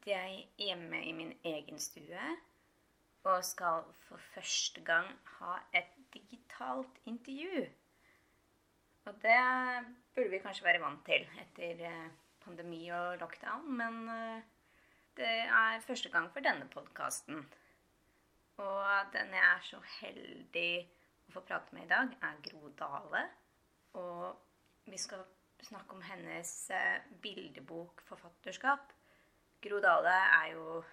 Sitter jeg hjemme i min egen stue og skal for første gang ha et digitalt intervju. Og det burde vi kanskje være vant til etter eh, pandemi og lockdown, men eh, det er første gang for denne podkasten. Og den jeg er så heldig å få prate med i dag, er Gro Dale. Og vi skal snakke om hennes bildebokforfatterskap bildebok 'Forfatterskap'. Gro Dale er jo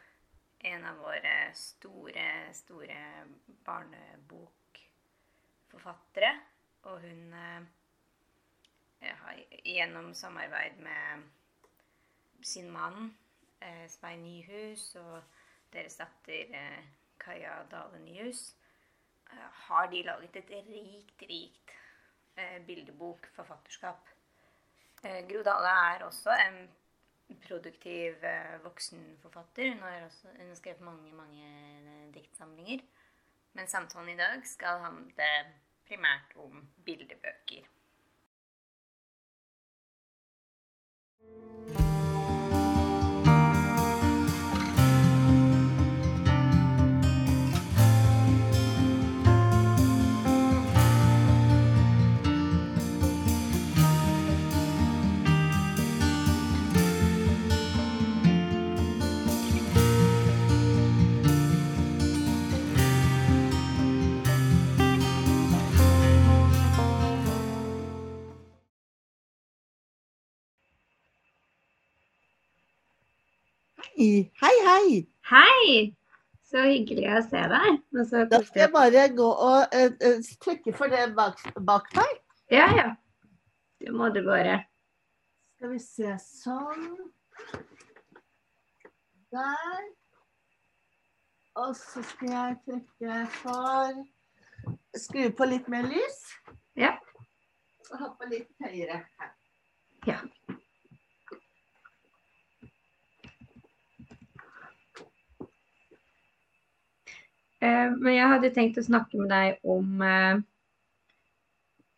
en av våre store, store barnebokforfattere. Og hun eh, har gjennom samarbeid med sin mann eh, Svein Nyhus og deres datter eh, Kaja Dale Nyhus, eh, har de laget et rikt, rikt eh, bildebokforfatterskap. Eh, Gro Dale er også en produktiv eh, voksenforfatter. Hun har, også, hun har skrevet mange, mange eh, diktsamlinger. Men samtalen i dag skal handle primært om bildebøker. Hei, hei. hei. Så hyggelig å se deg. Så Da skal jeg bare gå og uh, uh, trykke for det bak, bak deg. Ja, ja. Det må du bare. Skal vi se sånn. Der. Og så skal jeg trykke for Skru på litt mer lys. Ja. Og hoppe litt høyere her. Ja. Men jeg hadde tenkt å snakke med deg om eh,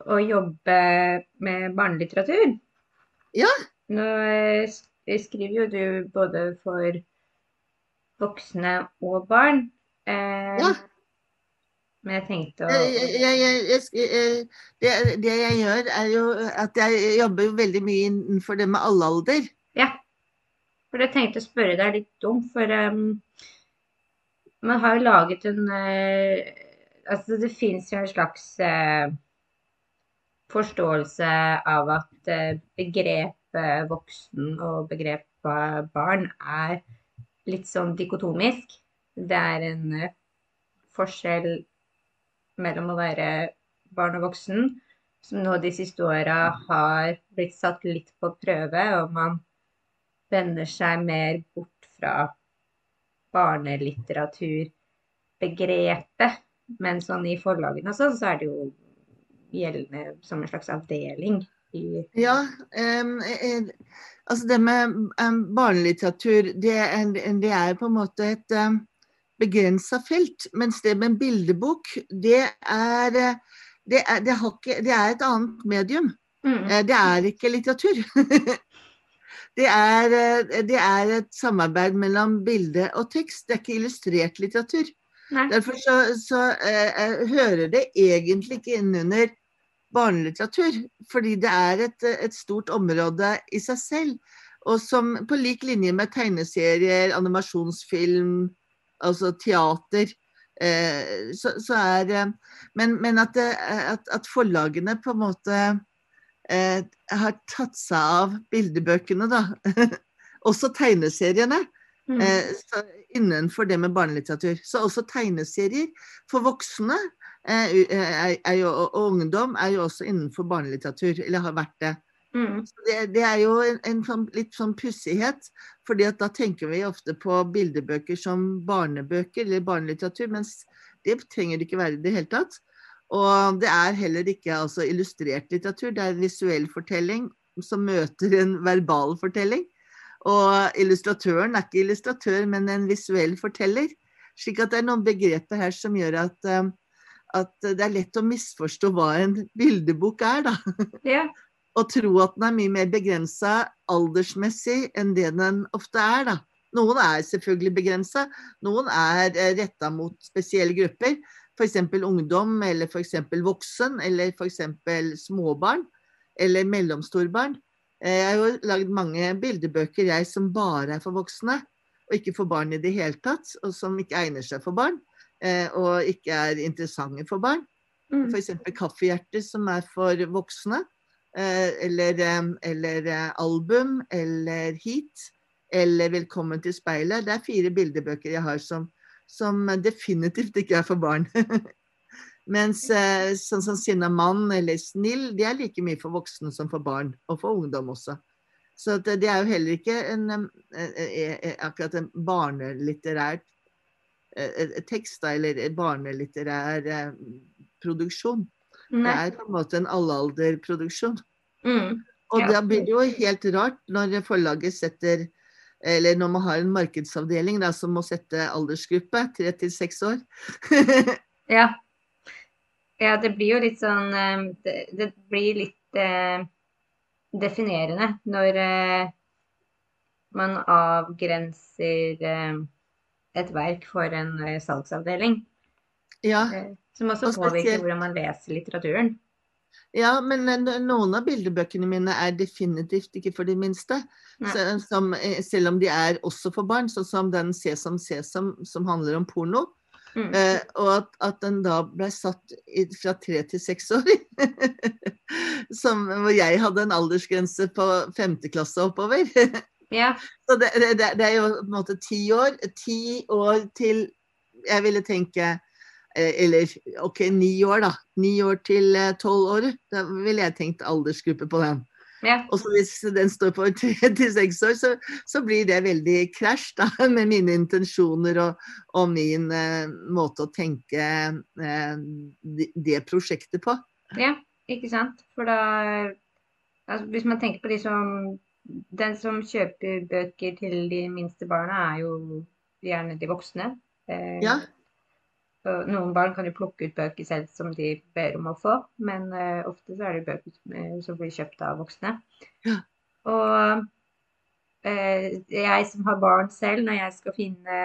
å jobbe med barnelitteratur. Ja. Nå eh, skriver jo du både for voksne og barn. Eh, Ja. Men jeg tenkte å Jeg, jeg, jeg, eh, det, det jeg gjør, er jo at jeg jobber jo veldig mye innenfor det med alle alder. Ja. For jeg tenkte å spørre deg litt om, for em, man har jo laget en eh, Altså det fins jo en slags eh, forståelse av at eh, begrepet voksen og begrepet barn er litt sånn dikotomisk. Det er en forskjell mellom å være barn og voksen, som nå de siste åra har blitt satt litt på prøve, og man vender seg mer bort fra barnelitteraturbegrepet. Men sånn i forlagene og sånn, så er det jo gjeldende som en slags avdeling Ja, um, altså det med barnelitteratur, det er, det er på en måte et um, begrensa felt. Mens det med en bildebok, det er, eh, det er, det har ikke, det er et annet medium. Mm. Det er ikke litteratur. Det er, eh, det er et samarbeid mellom bilde og tekst. Det er ikke illustrert litteratur. Nei. Derfor så, så eh, eh, hører det egentlig ikke inn under barnelitteratur. Fordi det er et, et stort område i seg selv. Og som på lik linje med tegneserier, animasjonsfilm, altså teater. Eh, så, så er eh, Men, men at, at, at forlagene på en måte eh, har tatt seg av bildebøkene, da. også tegneseriene. Mm. Eh, innenfor det med barnelitteratur. Så også tegneserier for voksne eh, eh, er, er jo, og ungdom er jo også innenfor barnelitteratur, eller har vært det. Mm. Så Det, det er jo en, en sånn, litt sånn pussighet, fordi at da tenker vi ofte på bildebøker som barnebøker eller barnelitteratur, mens det trenger det ikke være i det hele tatt. Og det er heller ikke altså, illustrert litteratur, det er en visuell fortelling som møter en verbal fortelling. Og illustratøren er ikke illustratør, men en visuell forteller. Slik at det er noen begreper her som gjør at, eh, at det er lett å misforstå hva en bildebok er, da. Ja. og tro at den er mye mer begrensa aldersmessig enn det den ofte er. da. Noen er selvfølgelig begrensa, noen er eh, retta mot spesielle grupper. F.eks. ungdom, eller f.eks. voksen, eller f.eks. småbarn. Eller mellomstorbarn. Eh, jeg har jo lagd mange bildebøker jeg som bare er for voksne, og ikke for barn i det hele tatt. Og som ikke egner seg for barn, eh, og ikke er interessante for barn. Mm. F.eks. Kaffehjerter, som er for voksne. eh, Eller, eller album, eller Heat, eller Velkommen til speilet. Det er fire bildebøker jeg har som, som definitivt ikke er for barn. Mens eh, sånn som Sinnamann eller Snill, de er like mye for voksne som for barn, og for ungdom også. Så at det er jo heller ikke en, eh, eh, eh, akkurat en barnelitterær eh, eh, tekst, eller barnelitterær produksjon. produksjon. Det er på en måte en allalderproduksjon. Mm. Og Ja. da blir det jo helt rart når forlaget setter eller når man har en markedsavdeling da, som må sette aldersgruppe, tre til seks år. Ja. ja, det blir jo litt sånn eh, Det, det blir litt eh, definerende når eh, man avgrenser eh, et verk for en eh, salgsavdeling. ja, Eh, som også påvirker hvordan man leser litteraturen. Ja, men noen av bildebøkene mine er definitivt ikke for de minste. Så, som, eh, selv om de er også for barn, sånn som den Sesam Sesam som handler om porno. Mm. Eh, og at, at den da ble satt i, fra tre til seks år. som, hvor jeg hadde en aldersgrense på femte klasse oppover. Ja. Så det, det, det er jo på en måte ti år. Ti år til Jeg ville tenke Eller OK, ni år, da. Ni år til eh, tolv år. Da ville jeg tenkt aldersgruppe på den. ja. Og så hvis den står på tre til seks år, så, så blir det veldig krasj da, med mine intensjoner og, og min eh, måte å tenke eh, det, det prosjektet på. Ja, ikke sant? For da altså, Hvis man tenker på de som Den som kjøper bøker til de minste barna, er jo gjerne de voksne. Eh, Ja. Noen barn kan jo plukke ut bøker selv som de ber om å få, men eh, ofte så er det bøker som, eh, som blir kjøpt av voksne. Ja. Og eh, jeg som har barn selv, når jeg skal finne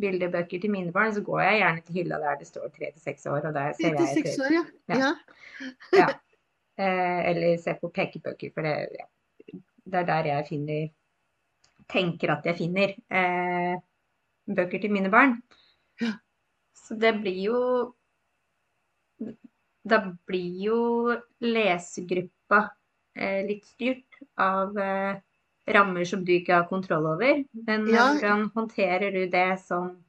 bildebøker til mine barn, så går jeg gjerne til hylla der det står tre til seks år, og der ser jeg år, ja. Ja. ja. ja. Eller se på pekebøker, for det, ja. det er der jeg finner Tenker at jeg finner bøker til mine barn. Så det blir jo Da blir jo lesegruppa eh, litt styrt av eh, rammer som du ikke har kontroll over. Men Ja. hvordan håndterer du det som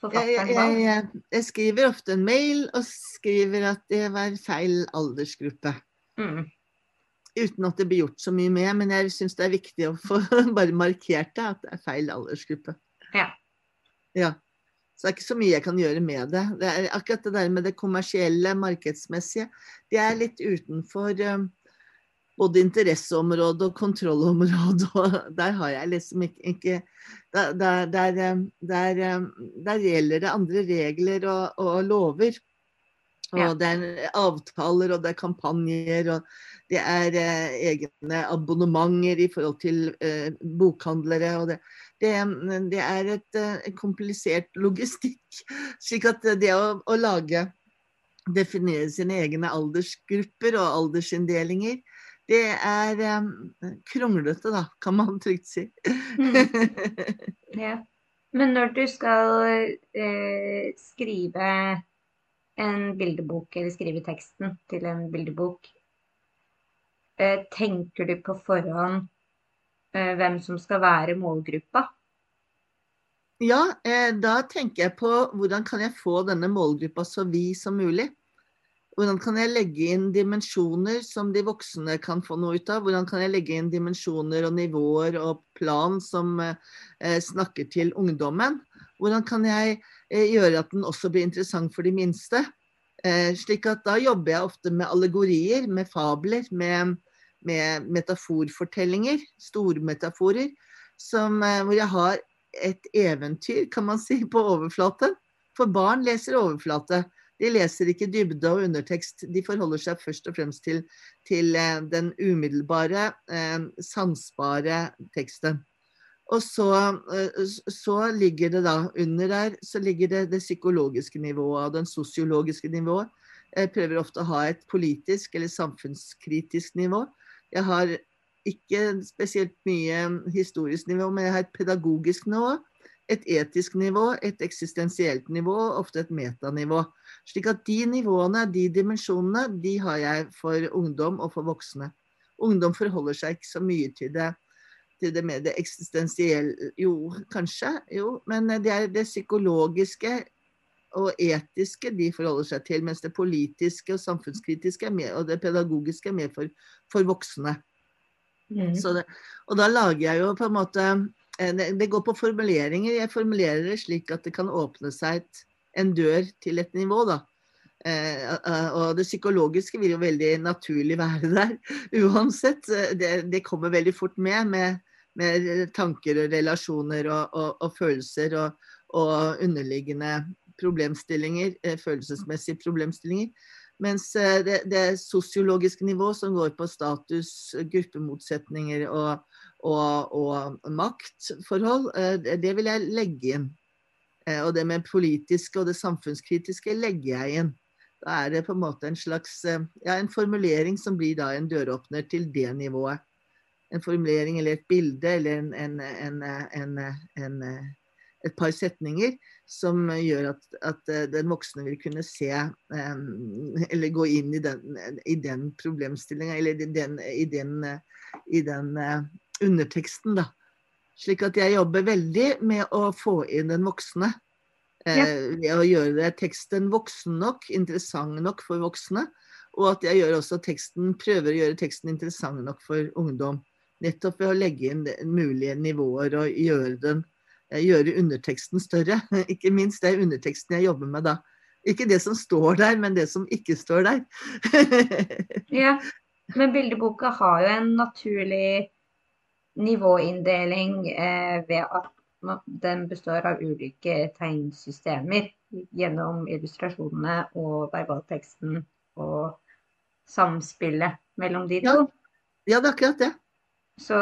forfatteren jeg, jeg, jeg, jeg skriver ofte en mail og skriver at det var feil aldersgruppe. Mm. Uten at det blir gjort så mye med, men jeg syns det er viktig å få bare markert det, at det er feil aldersgruppe. Ja. Ja. Så det er ikke så mye jeg kan gjøre med det. det er akkurat det der med det kommersielle, markedsmessige, det er litt utenfor um, både interesseområdet og kontrollområdet. Og der har jeg liksom ikke, ikke der, der, der, der, um, der gjelder det andre regler og, og lover. Og Ja. det er avtaler, og det er kampanjer, og det er eh, egne abonnementer i forhold til eh, bokhandlere. og det, det, det er et eh, komplisert logistikk. Slik at det å, å lage Definere sine egne aldersgrupper og aldersinndelinger, det er um, kronglete, da, kan man trygt si. Ja. Men når du skal eh, skrive en bildebok, eller skrive teksten til en bildebok, eh, tenker du på forhånd eh, hvem som skal være målgruppa? Ja, eh, da tenker jeg på hvordan kan jeg få denne målgruppa så vid som mulig. Hvordan kan jeg legge inn dimensjoner som de voksne kan få noe ut av? Hvordan kan jeg legge inn dimensjoner og nivåer og plan som eh, snakker til ungdommen? Hvordan kan jeg eh, gjøre at den også blir interessant for de minste? Eh, slik at da jobber jeg ofte med allegorier, med fabler, med, med metaforfortellinger, stormetaforer, som, eh, hvor jeg har et eventyr, kan man si, på overflate. For barn leser overflate. De leser ikke dybde og undertekst. De forholder seg først og fremst til, til eh, den umiddelbare, eh, sansbare teksten. Og så, så, ligger det da under der så ligger det det psykologiske nivået og den sosiologiske nivået. Jeg prøver ofte å ha et politisk eller samfunnskritisk nivå. Jeg har ikke spesielt mye historisk nivå, men jeg har et pedagogisk nivå, et etisk nivå, et eksistensielt nivå ofte et metanivå. Slik at de nivåene, de dimensjonene, de har jeg for ungdom og for voksne. Ungdom forholder seg ikke så mye til det, til det med det eksistensielle Jo, kanskje, jo, men det er det psykologiske og etiske de forholder seg til, mens det politiske og samfunnskritiske med, og det pedagogiske er mer for, for voksne. Mm. Det, og da lager jeg jo på en måte eh, det, går på formuleringer. Jeg formulerer det slik at det kan åpne seg et, en dør til et nivå, da. Eh, eh og det psykologiske vil jo veldig naturlig være der uansett. Det, det kommer veldig fort med, med, med tanker og relasjoner og, og, og følelser og, og underliggende problemstillinger, eh, følelsesmessige problemstillinger. Mens eh, det, det sosiologiske nivå som går på status, gruppemotsetninger og, og, og maktforhold, eh, det vil jeg legge inn. Og det med politiske og det samfunnskritiske legger jeg inn. Da er det på en måte en slags ja, en formulering som blir da en døråpner til det nivået. En formulering eller et bilde eller en, en, en, en et par setninger som gjør at, at eh, den voksne vil kunne se eller gå inn i den, i den problemstillinga, eller i den, i den, i den eh, underteksten, da. Slik at jeg jobber veldig med å få inn den voksne. Eh, ja. Ved å gjøre teksten voksen nok, interessant nok for voksne. Og at jeg gjør også teksten, prøver å gjøre teksten interessant nok for ungdom. Nettopp ved å legge inn mulige nivåer og gjøre den gjøre underteksten større. Ikke minst det er underteksten jeg jobber med da. Ikke det som står der, men det som ikke står der. ja, men bildeboka har jo en naturlig nivåinndeling eh, ved at den består av ulike tegnsystemer gjennom illustrasjonene og verbalteksten og samspillet mellom de to. Ja, ja det er akkurat det. Så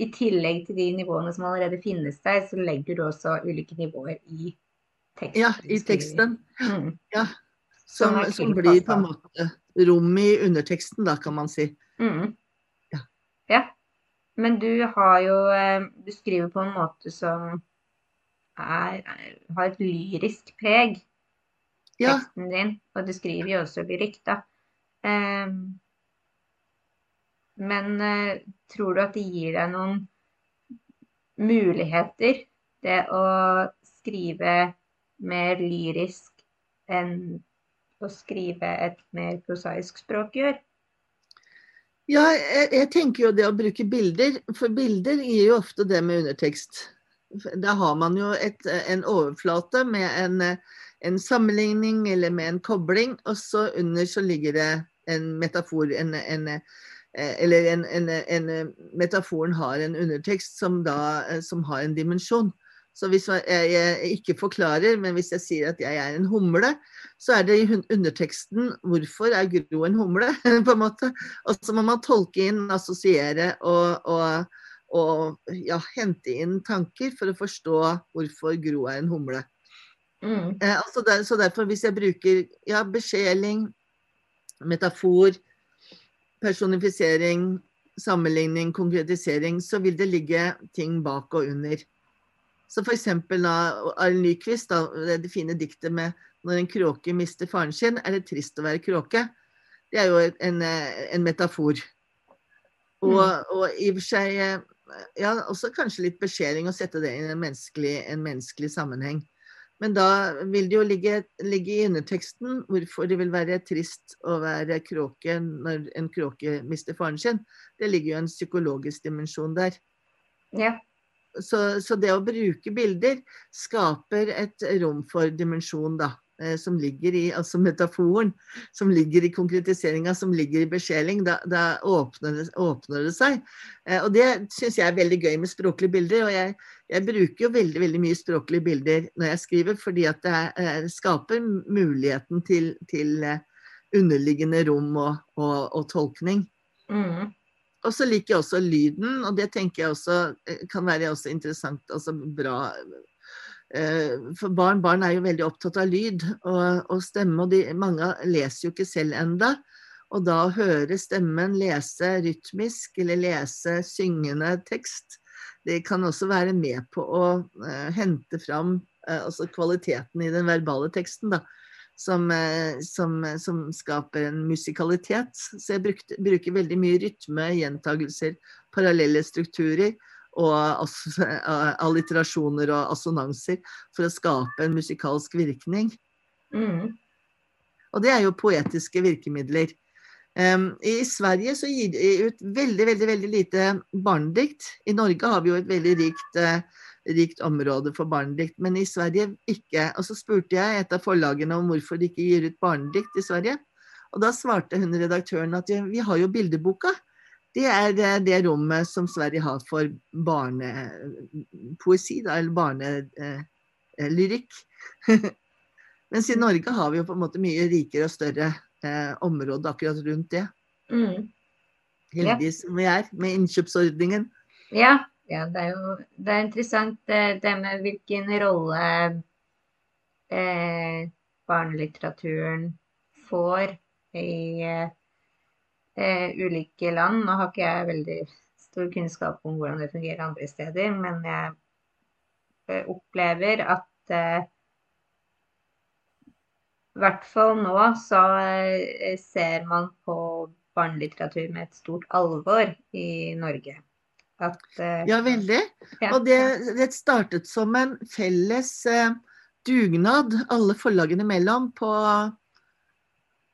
i tillegg til de nivåene som allerede finnes der, så legger du også ulike nivåer i teksten. Ja, i teksten. Mm. Ja. Som, som, blir på en måte rom i underteksten, da, kan man si. Mm. Ja. ja. Men du har jo eh, Du skriver på en måte som er, har et lyrisk preg, ja. teksten din. Og du skriver jo også lyrikk, da. Um, men eh, tror du at det gir deg noen muligheter, det å skrive mer lyrisk enn å skrive et mer prosaisk språk gjør? Ja, jeg, jeg, tenker jo det å bruke bilder, for bilder gir jo ofte det med undertekst. Da har man jo et, en overflate med en, en, sammenligning eller med en kobling, og så under så ligger det en metafor, en, en, eller en, en, en, eh, metaforen har en undertekst som, da, eh, som har en dimensjon. Så hvis jeg, jeg, ikke forklarer, men hvis jeg sier at jeg er en humle, så er det i underteksten 'hvorfor er Gro en humle?' på en måte. Og så må man tolke inn, assosiere og, og, og ja, hente inn tanker for å forstå hvorfor Gro er en humle. Mm. Eh, altså der, så derfor, hvis jeg bruker ja, besjeling, metafor, personifisering, sammenligning, konkretisering, så vil det ligge ting bak og under. Så f.eks. Arild Nyquist, det fine diktet med 'Når en kråke mister faren sin, er det trist å være kråke'. Det er jo en, en metafor. Og, mm. og, i og for seg ja, også kanskje litt beskjæring å sette det i en menneskelig, en menneskelig sammenheng. Men da vil det jo ligge, ligge, i underteksten hvorfor det vil være trist å være kråke når en kråke mister faren sin. Det ligger jo en psykologisk dimensjon der. Ja. Så, så, det å bruke bilder skaper et rom for dimensjon, da. Eh, som ligger i altså metaforen, som ligger i konkretiseringa, som ligger i besjeling, da, da åpner, det, åpner, det, seg. Eh, og det syns jeg er veldig gøy med språklige bilder. Og jeg, jeg, bruker jo veldig veldig mye språklige bilder når jeg skriver, fordi at det er, skaper muligheten til, til underliggende rom og, og, og tolkning. Mm. Og så liker jeg også lyden, og det tenker jeg også kan være også interessant, altså bra Eh, for barn, barn, er jo veldig opptatt av lyd og, og stemme, og de, mange leser jo ikke selv enda. Og da å høre stemmen lese rytmisk eller lese syngende tekst, det kan også være med på å uh, hente fram uh, altså kvaliteten i den verbale teksten, da. Som, uh, som, som, skaper en musikalitet. Så jeg brukte, bruker veldig mye rytme, gjentagelser, parallelle strukturer og alliterasjoner og assonanser for å skape en musikalsk virkning. Mm. Og det er jo poetiske virkemidler. Um, I Sverige så gir de ut veldig veldig, veldig lite barnedikt. I Norge har vi jo et veldig rikt, uh, rikt område for barnedikt, men i Sverige ikke. Og så spurte jeg et av forlagene om hvorfor de ikke gir ut barnedikt i Sverige. Og da svarte hun redaktøren at vi har jo bildeboka det er det rommet som Sverige har for barnepoesi, eller barnelyrikk. Mens i Norge har vi jo på en måte mye rikere og større eh, område akkurat rundt det. Mm. Heldige som vi er med innkjøpsordningen. Ja, ja det er jo det er interessant det, med hvilken rolle eh, barnelitteraturen får i eh, eh, ulike land. Nå har ikke jeg veldig stor kunnskap om hvordan det fungerer andre steder, men jeg eh, opplever at eh, i hvert fall nå så eh, ser man på barnelitteratur med et stort alvor i Norge. At, eh, ja, veldig. Ja. Og det, det, startet som en felles eh, dugnad alle forlagene imellom på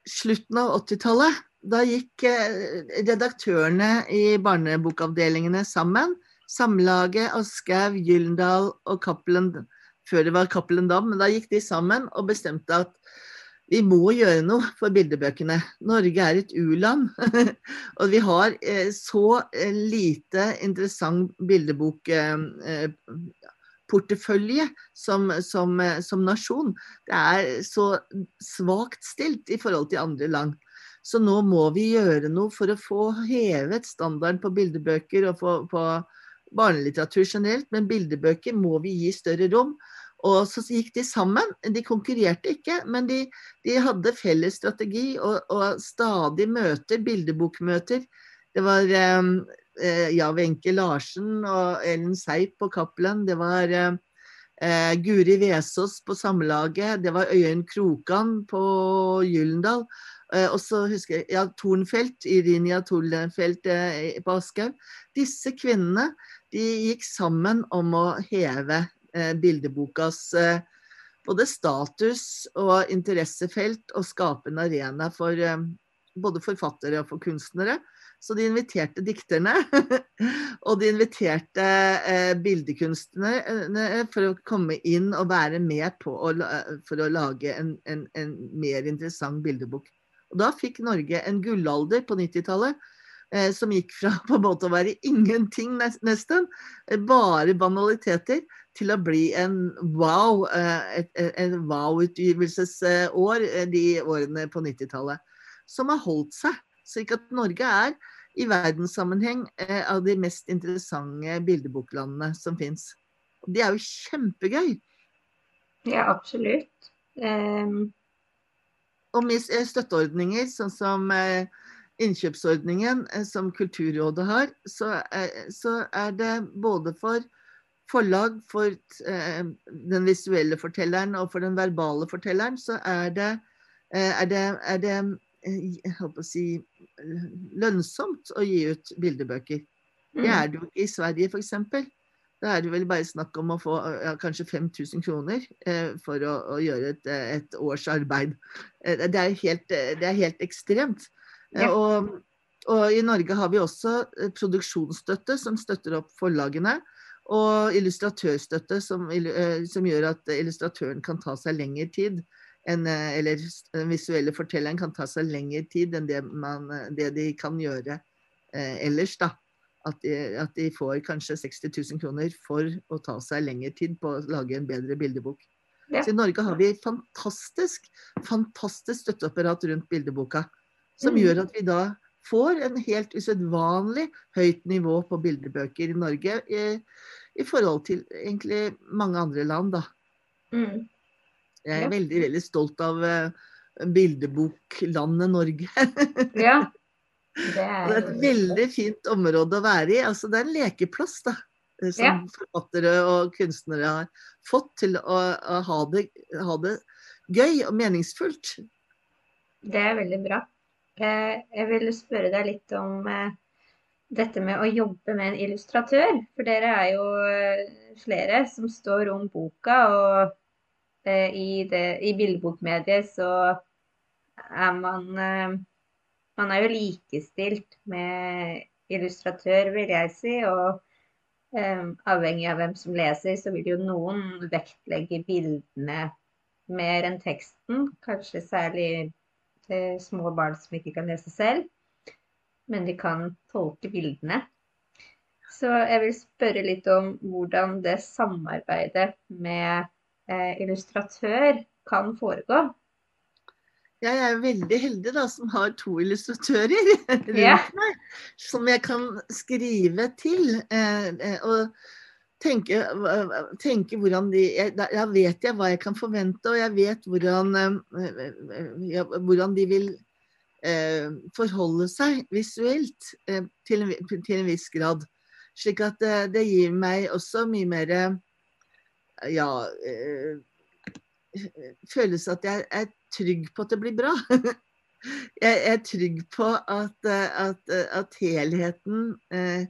slutten av 80-tallet da gikk eh, redaktørene i barnebokavdelingene sammen. Samlaget, Aschehoug, Gyldendal og Cappelen før det var Cappelen Dam, men da gikk de sammen og bestemte at vi må gjøre noe for bildebøkene. Norge er et u-land. og vi har eh, så eh, lite interessant bildebokportefølje som, som, som nasjon. Det er så svakt stilt i forhold til andre land. Så nå må vi gjøre noe for å få hevet standarden på bildebøker og på, på barnelitteratur generelt, men bildebøker må vi gi større rom. Og så gikk de sammen. De konkurrerte ikke, men de, de hadde felles strategi og, og, stadig møter, bildebokmøter. Det var ehm, eh, ja, Wenche Larsen og Ellen Seip på Cappelen. Det var eh, Guri Vesaas på Samlaget. Det var Øyunn Krokan på Gyllendal. Eh, og så husker jeg ja, Tornfelt, Irinia Tornfelt eh, på Aschehoug. Disse kvinnene de gikk sammen om å heve eh, bildebokas både status og interessefelt og skape en arena for både forfattere og for kunstnere. Så de inviterte dikterne, og de inviterte eh, bildekunstnere for å komme inn og være med på å, for å lage en, en, en mer interessant bildebok. Og da fikk Norge en gullalder på 90-tallet. Eh, som gikk fra på en måte å være ingenting, nesten, eh, bare banaliteter, til å bli en wow, eh, et, et wow-utgivelsesår de årene på 90-tallet. Som har holdt seg. Slik at Norge er i verdenssammenheng eh, av de mest interessante bildeboklandene som fins. Det er jo kjempegøy. Ja, absolutt. Um, og med eh, støtteordninger, sånn som eh, innkjøpsordningen eh, som Kulturrådet har, så er, så er, det både for forlag, for den visuelle fortelleren og for den verbale fortelleren, så er det, er det, er det jeg håper å si, lønnsomt å gi ut bildebøker. Det mm. er det jo i Sverige, f.eks. Da er det vel bare snakk om å få ja, kanskje 5000 kroner eh, for å, å gjøre et, et, års arbeid. Eh, det, er helt, det, er helt, ekstremt. Eh, ja. Og, og, i Norge har vi også eh, produksjonsstøtte som støtter opp forlagene. Og illustratørstøtte som, eh, som gjør at illustratøren kan ta seg lengre tid en, eh, eller den visuelle fortelleren kan ta seg lengre tid enn det, man, eh, det de kan gjøre eh, ellers. da. At de, at de, får kanskje 60 000 kroner for å ta seg lengre tid på å lage en bedre bildebok. Ja. Så I Norge har vi fantastisk, fantastisk støtteapparat rundt bildeboka. Som mm. gjør at vi da får en helt usedvanlig høyt nivå på bildebøker i Norge i, i forhold til egentlig mange andre land. da. Mm. Jeg er ja. veldig, veldig stolt av uh, bildeboklandet Norge. ja. Det er... det er, et veldig fint område å være i. Altså, det er en lekeplass da, eh, som ja. forfattere og kunstnere har fått til å, å ha, det, ha, det, gøy og meningsfullt. Det er veldig bra. Eh, jeg vil spørre deg litt om dette med å jobbe med en illustratør. For dere er jo flere som står om boka. og Eh, i, det, i bildebokmediet så er man eh, Man er jo likestilt med illustratør, vil jeg si. Og um, avhengig av hvem som leser, så vil jo noen vektlegge bildene mer enn teksten. Kanskje særlig til små barn som ikke kan lese selv. Men de kan tolke bildene. Så jeg vil spørre litt om hvordan det samarbeidet med eh, illustratør kan foregå. Jeg er veldig heldig da, som har to illustratører yeah. meg, som jeg kan skrive til. Eh, eh og tenke, tenke, hvordan de Da vet jeg hva jeg kan forvente, og jeg vet hvordan, eh, hvordan de vil eh, forholde seg visuelt eh, til, en, til, en, viss grad. Slik at det gir meg også mye mer ja eh, føles at jeg er trygg på at det blir bra. jeg er trygg på at, at, at helheten eh,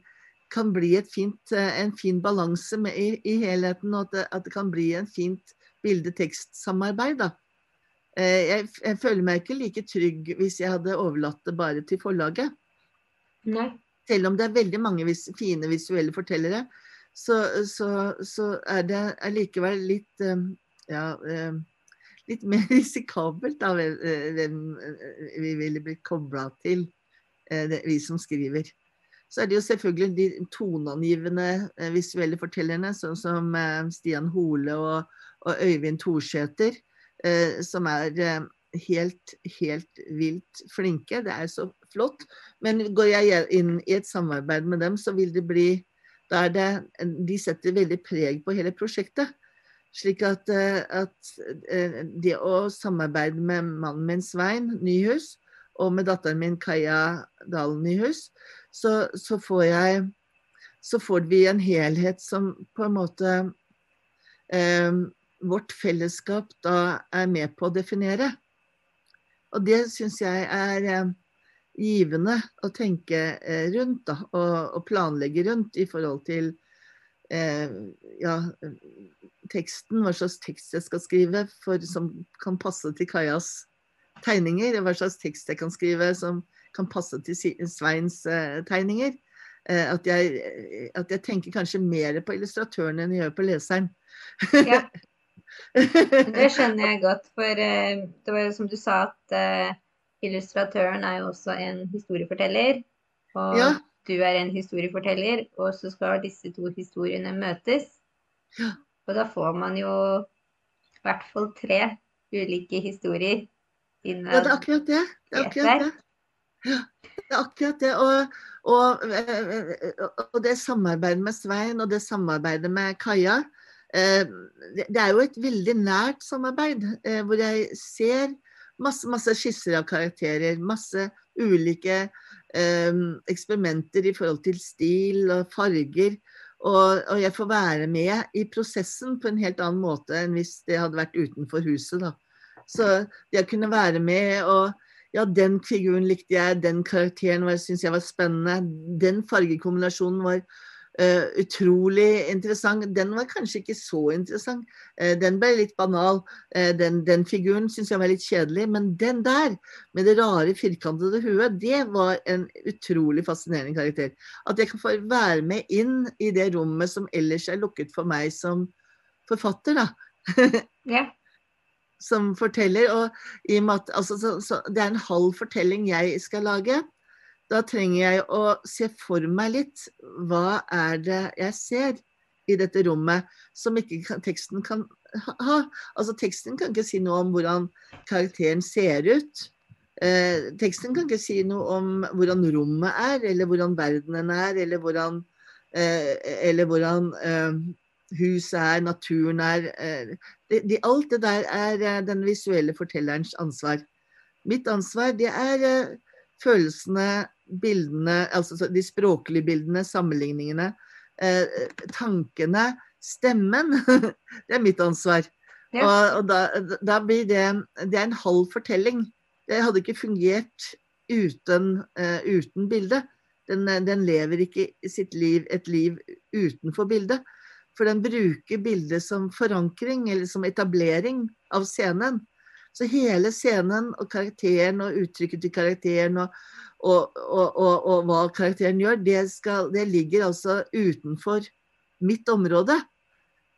kan bli fint, en fin balanse i, i, helheten, og at det, at det, kan bli en fint bilde-tekst-samarbeid. Eh, jeg, jeg, føler meg ikke like trygg hvis jeg hadde overlatt det bare til forlaget. Nei. Selv om det er veldig mange vis, fine visuelle fortellere, så, så, så er det allikevel litt eh, ja, eh, litt mer risikabelt da, eh, hvem vi ville blitt kobla til, vi som skriver. Så er det jo selvfølgelig de toneangivende visuelle fortellerne, sånn som Stian Hole og, og Øyvind Thorsæter, som er helt, helt vilt flinke. Det er så flott. Men går jeg inn i et samarbeid med dem, så vil det bli da er det, de setter veldig preg på hele prosjektet. Slik at, eh, at eh, det å samarbeide med mannen min Svein Nyhus og med datteren min Kaja Dalen Nyhus, så, så, får jeg Så får vi en helhet som på en måte eh, vårt fellesskap da er med på å definere. Og det syns jeg er eh, givende å tenke eh, rundt da, og, og, planlegge rundt i forhold til eh, ja, teksten, hva slags tekst jeg skal skrive for, som kan passe til Kajas tegninger, hva slags tekst jeg kan skrive som kan passe til Sveins eh, tegninger. Eh, at, jeg, at, jeg, tenker kanskje mer på illustratøren enn jeg gjør på leseren. ja. Det skjønner jeg godt, for eh, det var jo som du sa at eh, illustratøren er jo også en historieforteller. Og ja. Du er en historieforteller, og så skal disse to historiene møtes. Og da får man jo i hvert fall tre ulike historier innad. Ja, det er akkurat det. Det er akkurat det. Ja, det er akkurat det. Og, og, og, det samarbeidet med Svein og det samarbeidet med Kaja, eh, det er jo et veldig nært samarbeid. Eh, hvor jeg ser Masse, masse skisser av karakterer. Masse ulike eh, eksperimenter i forhold til stil og farger. Og, og, jeg får være med i prosessen på en helt annen måte enn hvis det hadde vært utenfor huset. Da. Så det å kunne være med og ja, den figuren likte jeg, den karakteren syns jeg var spennende. Den fargekombinasjonen var Uh, utrolig interessant. Den var kanskje ikke så interessant. Uh, den ble litt banal. Uh, den, den, figuren syns jeg var litt kjedelig. Men den der, med det rare, firkantede huet, det var en utrolig fascinerende karakter. At jeg kan få være med inn i det rommet som ellers er lukket for meg som forfatter, da. yeah. som forteller. Og i og med at altså, så, så det er en halv fortelling jeg skal lage, da trenger jeg å se for meg litt hva er det jeg ser i dette rommet som ikke teksten kan ha. Altså Teksten kan ikke si noe om hvordan karakteren ser ut. Eh, teksten kan ikke si noe om hvordan rommet er, eller hvordan verdenen er, eller hvordan, eh, eller hvordan eh, huset er, naturen er. Eh, det, de, alt det der er eh, den visuelle fortellerens ansvar. Mitt ansvar det er eh, følelsene, bildene, altså de språklige bildene, sammenligningene, tankene, stemmen. det er mitt ansvar. Ja. Og, og da, da, blir det Det er en halv fortelling. Det hadde ikke fungert uten, uh, uten bildet. Den, den, lever ikke sitt liv, et liv utenfor bildet. For den bruker bildet som forankring, eller som etablering av scenen. Så hele scenen og karakteren og uttrykket til karakteren og, og, og, og hva karakteren gjør, det, skal, det, ligger altså utenfor mitt område.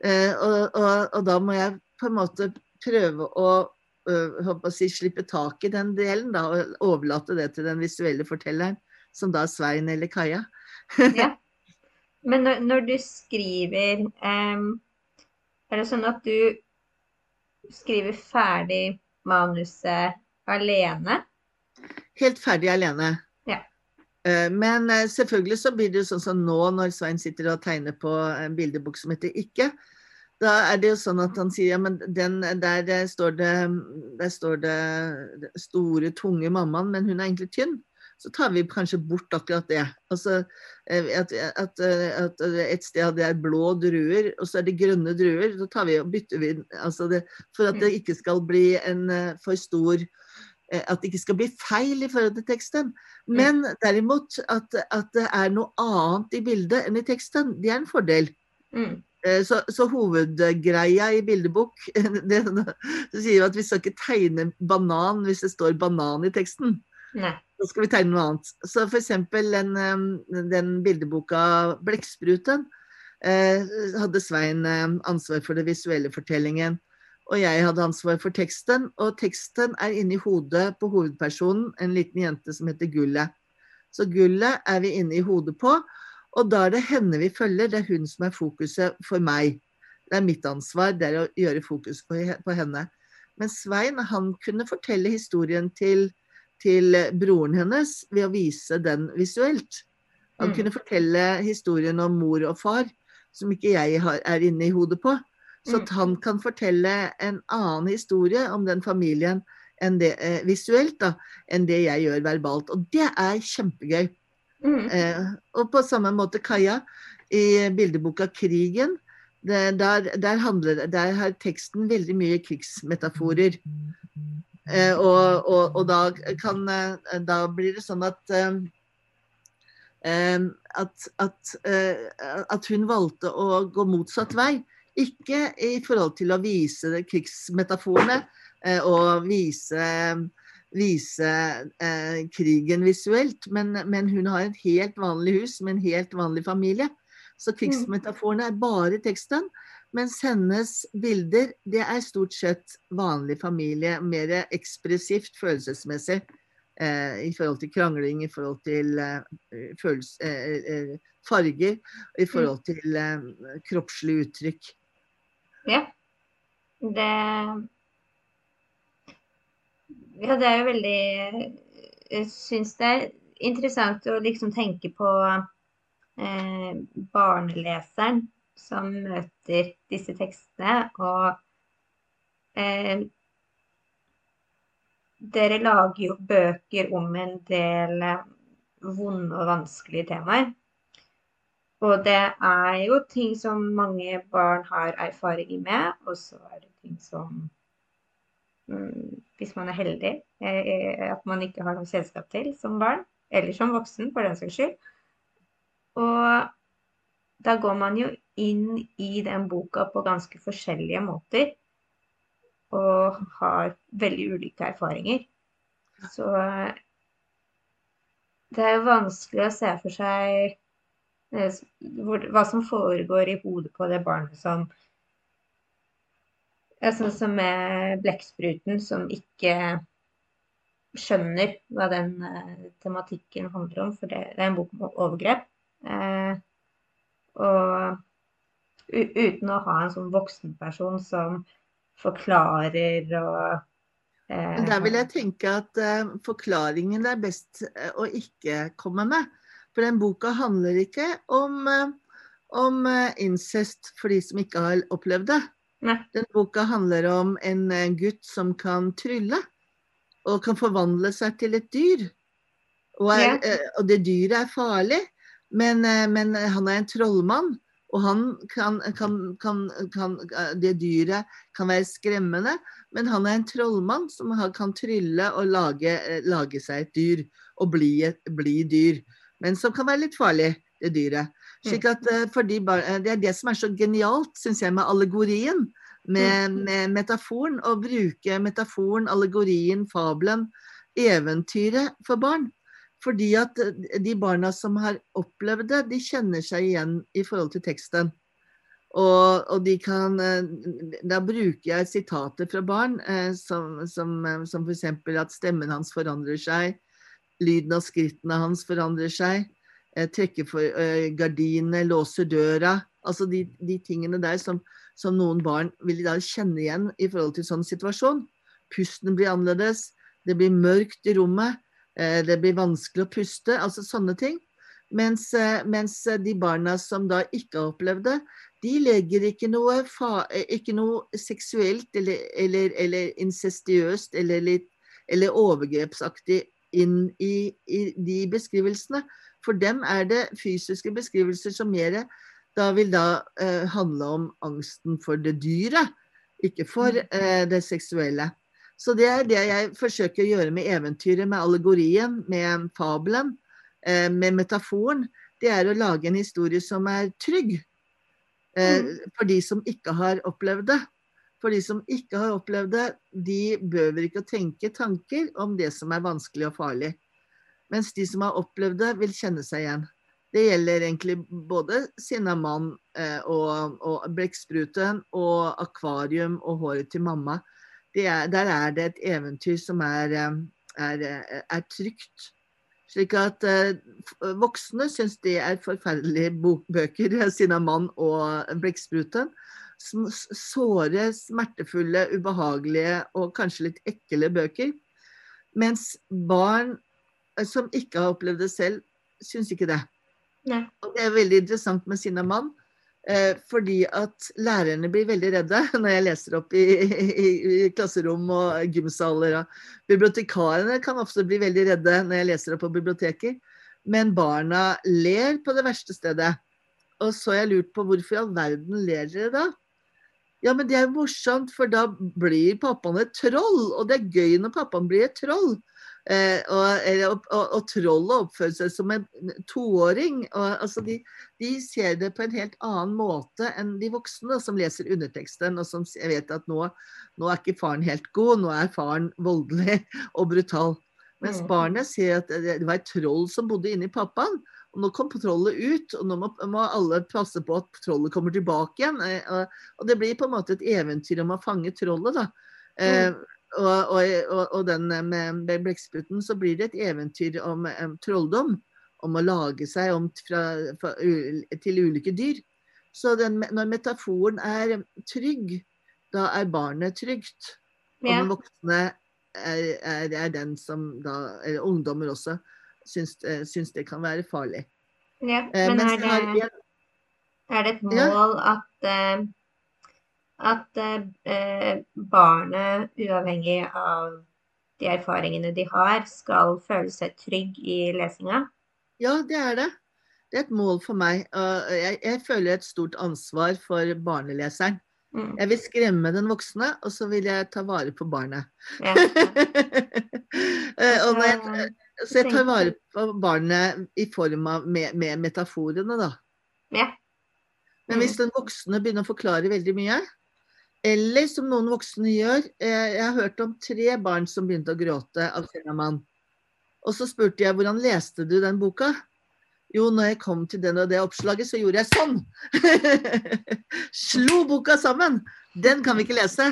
Eh, og, da må jeg på en måte prøve å, øh, si, slippe tak i den delen, da, og overlate det til den visuelle fortelleren, som da er Svein eller Kaja. ja. Men når, når du skriver um, Er det sånn at du skriver ferdig manuset alene? Helt ferdig alene. Ja. Uh, men uh, selvfølgelig så blir det jo sånn som nå når Svein sitter og tegner på en bildebok som heter Ikke. Da er det jo sånn at han sier ja, men den, der, der, står det, der står det store, tunge mammaen, men hun er egentlig tynn så tar vi kanskje bort akkurat det. Altså, eh, at, at, at, et sted det er blå druer, og så er det grønne druer. Så tar vi og bytter vi altså det, For at det ikke skal bli en eh, for stor eh, At det ikke skal bli feil i forhold til teksten. Men derimot at, at det er noe annet i bildet enn i teksten, det er en fordel. Mm. Så, så, hovedgreia i bildebok det, det sier at vi skal ikke tegne banan hvis det står banan i teksten. Nei. Så skal vi tegne noe annet. Så f.eks. Den, den bildeboka 'Blekkspruten' eh, hadde Svein ansvar for den visuelle fortellingen. Og jeg hadde ansvar for teksten. Og teksten er inni hodet på hovedpersonen, en liten jente som heter Gullet. Så Gullet er vi inne i hodet på. Og da er det henne vi følger. Det er hun som er fokuset for meg. Det er mitt ansvar, det er å gjøre fokus på henne. Men Svein han kunne fortelle historien til til broren hennes ved å vise den visuelt. Han mm. kunne fortelle historien om mor og far, som ikke jeg har, er inne i hodet på. Så at mm. han kan fortelle en annen historie om den familien enn det, eh, visuelt da, enn det jeg gjør verbalt. Og det er kjempegøy. Mm. Eh, og på samme måte Kaja i bildeboka 'Krigen'. Det, der, der, handler, der har teksten veldig mye krigsmetaforer. Eh, og, og, og da, kan, eh, da, blir det sånn at eh, at, at, at, hun valgte å gå motsatt vei. Ikke i forhold til å vise krigsmetaforene og vise, vise eh, krigen visuelt, men, men, hun har et helt vanlig hus med en helt vanlig familie. Så mm. krigsmetaforene er bare teksten. Mens hennes bilder, det er stort sett vanlig familie. Mer ekspressivt følelsesmessig. Eh, I forhold til krangling, i forhold til eh, følelse, eh, eh farger, i mm. forhold til eh, kroppslig uttrykk. Ja. Det Ja, det er jo veldig Jeg syns det er interessant å liksom tenke på eh, barneleseren som møter disse tekstene. Og eh, dere lager jo bøker om en del eh, vonde og vanskelige temaer. Og det er jo ting som mange barn har erfaringer med, og så er det ting som mm, Hvis man er heldig, eh, at man ikke har noe selskap til som barn, eller som voksen, for den saks skyld. Og da går man jo inn i den boka på ganske forskjellige måter. Og har veldig ulike erfaringer. Så det er jo vanskelig å se for seg eh, hva som foregår i hodet på det barnet som Ja, sånn som med blekkspruten som ikke skjønner hva den uh, tematikken handler om, for det, det, er en bok om overgrep. Uh, og uten å ha en sånn voksenperson som forklarer og eh, Der vil jeg tenke at forklaringen er best å ikke komme med. For den boka handler ikke om, om incest for de som ikke har opplevd det. Nei. Den boka handler om en eh, gutt som kan trylle. Og kan forvandle seg til et dyr. Og, er, ja. Eh, og det dyret er farlig, men, eh, men, han er en trollmann. Og han kan, kan, kan, kan, Det dyret kan være skremmende, men han er en trollmann som kan trylle og lage, lage seg et dyr. Og bli, et, bli dyr. Men som kan være litt farlig, det dyret. Slik at eh, de, bar, Det er det som er så genialt, syns jeg, med allegorien. Med, mm. med, metaforen. Å bruke metaforen, allegorien, fabelen, eventyret for barn. Fordi at eh, de barna som har opplevd det, de kjenner seg igjen i forhold til teksten. Og, og de kan Da bruker jeg sitater fra barn, som, som, som f.eks. at stemmen hans forandrer seg. Lyden av skrittene hans forandrer seg. Trekker for gardinene, låser døra. Altså de, de tingene der som, som, noen barn vil da kjenne igjen i forhold til sånn situasjon. Pusten blir annerledes, det blir mørkt i rommet, det blir vanskelig å puste. Altså sånne ting. Mens, uh, mens de barna som da ikke har opplevd det, de legger ikke noe, fa, ikke noe seksuelt eller, eller, eller incestiøst eller, eller, overgrepsaktig inn i, i de beskrivelsene. For dem er det fysiske beskrivelser som mer da vil da eh, handle om angsten for det dyret, ikke for mm. eh, det seksuelle. Så det er det jeg forsøker å gjøre med eventyret, med allegorien, med fabelen, eh, med metaforen. Det er å lage en historie som er trygg eh, mm. for de som ikke har opplevd det. For de som ikke har opplevd det, de behøver ikke å tenke tanker om det som er vanskelig og farlig. Mens de som har opplevd det, vil kjenne seg igjen. Det gjelder egentlig både Sinnamann mann og, og Blekkspruten og Akvarium og Håret til mamma. Er, der er det et eventyr som er, eh, er, eh, er trygt. Slik at eh, voksne syns det er forferdelige bøker, Sinnamann og Blekkspruten. Såre, smertefulle, ubehagelige og kanskje litt ekle bøker. Mens barn som ikke har opplevd det selv, syns ikke det. Nei. Og det er veldig interessant med Sinnamann. Eh, fordi at lærerne blir veldig redde når jeg leser opp i, i, i klasserom og gymsaler. Bibliotekarene kan ofte bli veldig redde når jeg leser opp på biblioteker. Men barna ler på det verste stedet. Og så har jeg lurt på hvorfor i all verden ler dere da? Ja, men det er jo morsomt, for da blir pappaen et troll. Og det er gøy når pappaen blir et troll. Eh, og, og, og, trollet oppfører seg som en toåring. Og, altså de, de, ser det på en helt annen måte enn de voksne som leser underteksten, og som vet at nå, nå er ikke faren helt god, nå er faren voldelig og brutal. Mens mm. barnet ser at det var et troll som bodde inni pappaen. Og nå kom trollet ut, og nå må, må, alle passe på at trollet kommer tilbake igjen. Eh, og, det blir på en måte et eventyr om å fange trollet, da. Mm. Eh, og, og, og, den med blekkspruten, så blir det et eventyr om um, trolldom. Om å lage seg om fra, fra, til ulike dyr. Så den, når metaforen er trygg, da er barnet trygt. Og den voksne er, er, er, den som da, eller ungdommer også, syns, eh, syns det kan være farlig. Ja, eh, men er det, er det et mål ja. at uh, at eh, barnet, uavhengig av de erfaringene de har, skal føle seg trygg i lesinga? Ja, det er det. Det er et mål for meg. Jeg, jeg føler et stort ansvar for barneleseren. Mm. Jeg vil skremme den voksne, og så vil jeg ta vare på barnet. Ja. Eh, jeg, så jeg tar vare på barnet i form av med, med metaforene, da. Ja. Mm. Men hvis den voksne begynner å forklare veldig mye, eller som noen voksne gjør. Eh, jeg har hørt om tre barn som begynte å gråte av Senaman. Og så spurte jeg hvordan leste du den boka? Jo, når jeg kom til den og det oppslaget, så gjorde jeg sånn! Slo boka sammen! Den kan vi ikke lese.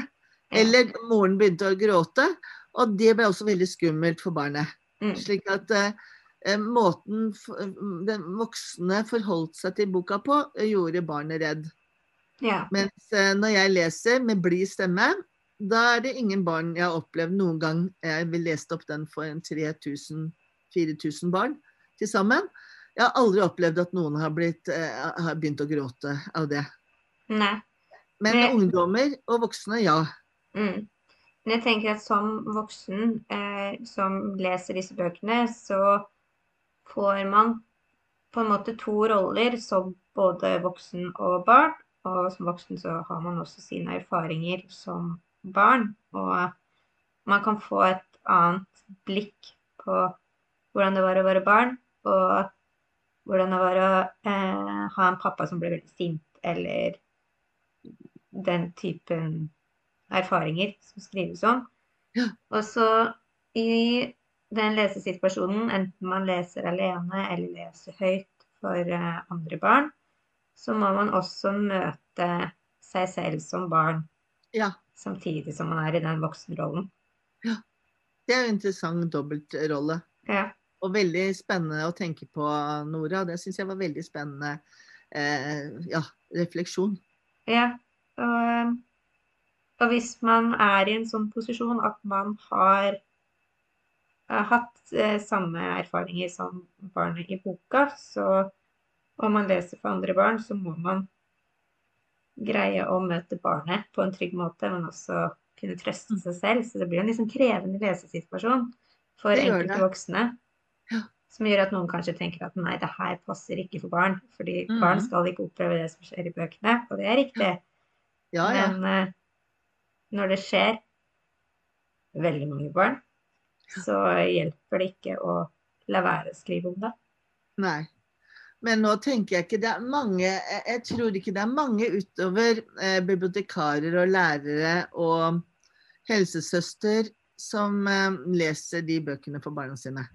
Eller moren begynte å gråte, og det ble også veldig skummelt for barnet. Mm. Slik at eh, eh, måten f- den voksne forholdt seg til boka på, eh, gjorde barnet redd. Ja. Mens eh, når jeg leser med blid stemme, da er det ingen barn jeg har opplevd noen gang Jeg vil lest opp den for en 3000-4000 barn til sammen. Jeg har aldri opplevd at noen har, blitt, eh, har begynt å gråte av det. Nei. Men Men- ungdommer og voksne, ja. Mm. Men jeg tenker at som voksen eh, som leser disse bøkene, så får man på en måte to roller som både voksen og barn. Og som voksen så har man også sine erfaringer som barn. Og man kan få et annet blikk på hvordan det var å være barn, og hvordan det var å eh, ha en pappa som ble veldig sint, eller den typen erfaringer som skrives om. Ja. Og så i den lesesituasjonen, enten man leser alene eller leser høyt for eh, andre barn, så må man også møte seg selv som barn, ja. samtidig som man er i den voksenrollen. Ja. Det er en interessant dobbeltrolle. Ja. Og veldig spennende å tenke på, Nora. Det syns jeg var veldig spennende eh, ja, refleksjon. Ja, og, og hvis man er i en sånn posisjon at man har eh, hatt eh, samme erfaringer som barnet i boka, så og man leser for andre barn, så må man greie å møte barnet på en trygg måte, men også kunne trøste seg selv. Så det blir en liksom krevende lesesituasjon for enkelte voksne. Ja. Som gjør at noen kanskje tenker at nei, det her passer ikke for barn. Fordi Mhm. barn skal ikke oppleve det som skjer i bøkene, og det er riktig. Ja, ja. Men uh, når det skjer veldig mange barn, så hjelper det ikke å la være å skrive om det. Nei. Men nå tenker jeg ikke det er mange Jeg tror ikke det er mange utover eh, bibliotekarer og lærere og helsesøster som eh, leser de bøkene for barna sine.